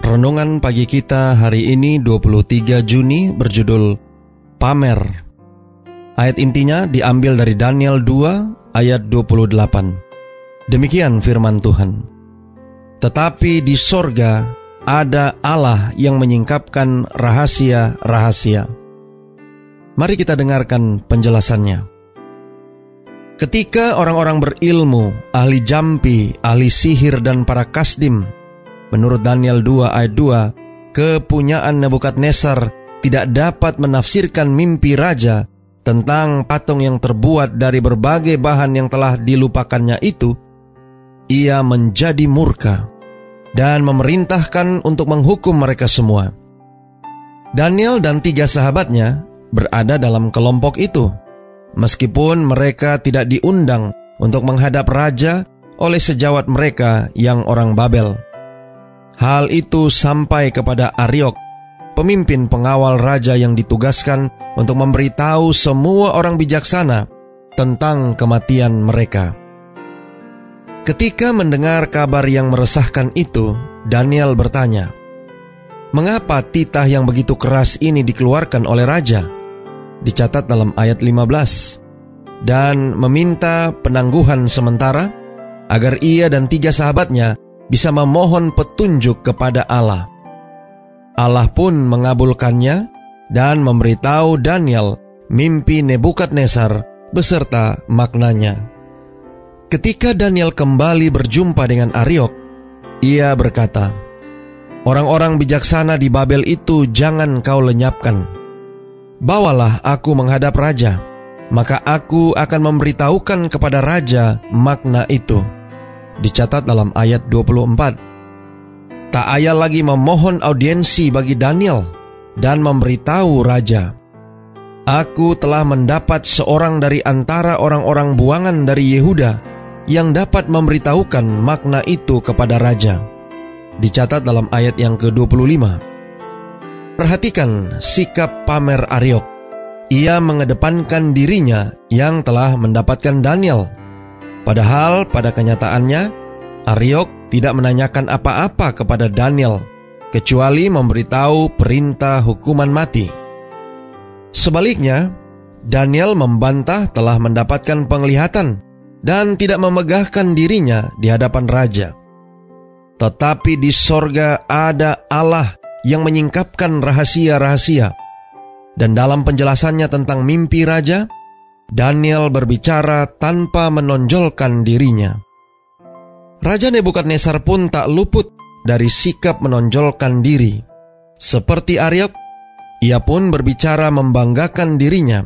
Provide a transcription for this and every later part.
Renungan pagi kita hari ini 23 Juni berjudul Pamer. Ayat intinya diambil dari Daniel 2 ayat 28. Demikian firman Tuhan. Tetapi di sorga ada Allah yang menyingkapkan rahasia-rahasia. Mari kita dengarkan penjelasannya. Ketika orang-orang berilmu, ahli jampi, ahli sihir dan para kasdim Menurut Daniel 2 ayat 2, kepunyaan Nebukadnezar tidak dapat menafsirkan mimpi raja tentang patung yang terbuat dari berbagai bahan yang telah dilupakannya itu, ia menjadi murka dan memerintahkan untuk menghukum mereka semua. Daniel dan tiga sahabatnya berada dalam kelompok itu, meskipun mereka tidak diundang untuk menghadap raja oleh sejawat mereka yang orang Babel. Hal itu sampai kepada Ariok, pemimpin pengawal raja yang ditugaskan untuk memberitahu semua orang bijaksana tentang kematian mereka. Ketika mendengar kabar yang meresahkan itu, Daniel bertanya, "Mengapa titah yang begitu keras ini dikeluarkan oleh raja?" Dicatat dalam ayat 15 dan meminta penangguhan sementara agar ia dan tiga sahabatnya bisa memohon petunjuk kepada Allah. Allah pun mengabulkannya dan memberitahu Daniel mimpi Nebukadnezar beserta maknanya. Ketika Daniel kembali berjumpa dengan Ariok, ia berkata, Orang-orang bijaksana di Babel itu jangan kau lenyapkan. Bawalah aku menghadap raja, maka aku akan memberitahukan kepada raja makna itu dicatat dalam ayat 24. Tak ayah lagi memohon audiensi bagi Daniel dan memberitahu raja, Aku telah mendapat seorang dari antara orang-orang buangan dari Yehuda yang dapat memberitahukan makna itu kepada raja. Dicatat dalam ayat yang ke-25. Perhatikan sikap pamer Ariok. Ia mengedepankan dirinya yang telah mendapatkan Daniel Padahal pada kenyataannya, Ariok tidak menanyakan apa-apa kepada Daniel, kecuali memberitahu perintah hukuman mati. Sebaliknya, Daniel membantah telah mendapatkan penglihatan dan tidak memegahkan dirinya di hadapan raja. Tetapi di sorga ada Allah yang menyingkapkan rahasia-rahasia. Dan dalam penjelasannya tentang mimpi raja, Daniel berbicara tanpa menonjolkan dirinya. Raja Nebukadnezar pun tak luput dari sikap menonjolkan diri. Seperti Aryok, ia pun berbicara membanggakan dirinya.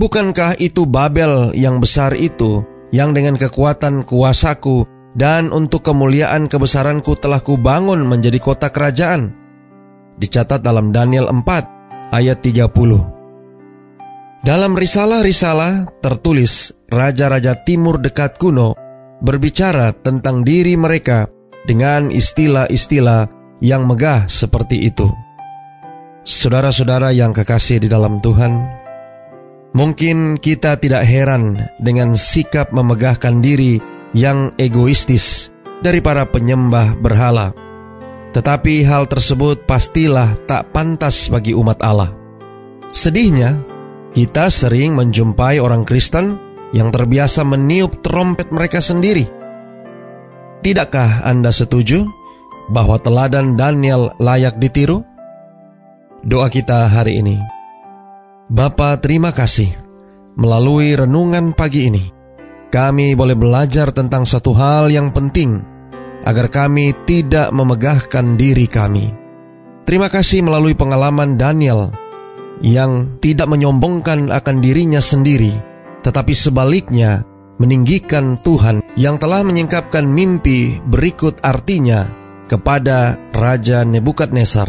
Bukankah itu Babel yang besar itu, yang dengan kekuatan kuasaku dan untuk kemuliaan kebesaranku telah kubangun menjadi kota kerajaan? Dicatat dalam Daniel 4 ayat 30. Dalam risalah-risalah tertulis raja-raja timur dekat kuno berbicara tentang diri mereka dengan istilah-istilah yang megah seperti itu. Saudara-saudara yang kekasih di dalam Tuhan, mungkin kita tidak heran dengan sikap memegahkan diri yang egoistis dari para penyembah berhala. Tetapi hal tersebut pastilah tak pantas bagi umat Allah. Sedihnya, kita sering menjumpai orang Kristen yang terbiasa meniup trompet mereka sendiri. Tidakkah Anda setuju bahwa teladan Daniel layak ditiru? Doa kita hari ini. Bapa terima kasih melalui renungan pagi ini. Kami boleh belajar tentang satu hal yang penting agar kami tidak memegahkan diri kami. Terima kasih melalui pengalaman Daniel yang tidak menyombongkan akan dirinya sendiri, tetapi sebaliknya meninggikan Tuhan yang telah menyingkapkan mimpi berikut artinya kepada Raja Nebukadnezar.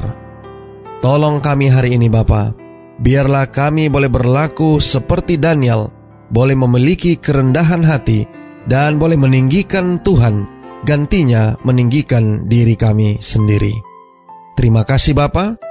Tolong kami hari ini Bapa. Biarlah kami boleh berlaku seperti Daniel, boleh memiliki kerendahan hati, dan boleh meninggikan Tuhan, gantinya meninggikan diri kami sendiri. Terima kasih Bapa.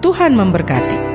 Tuhan memberkati.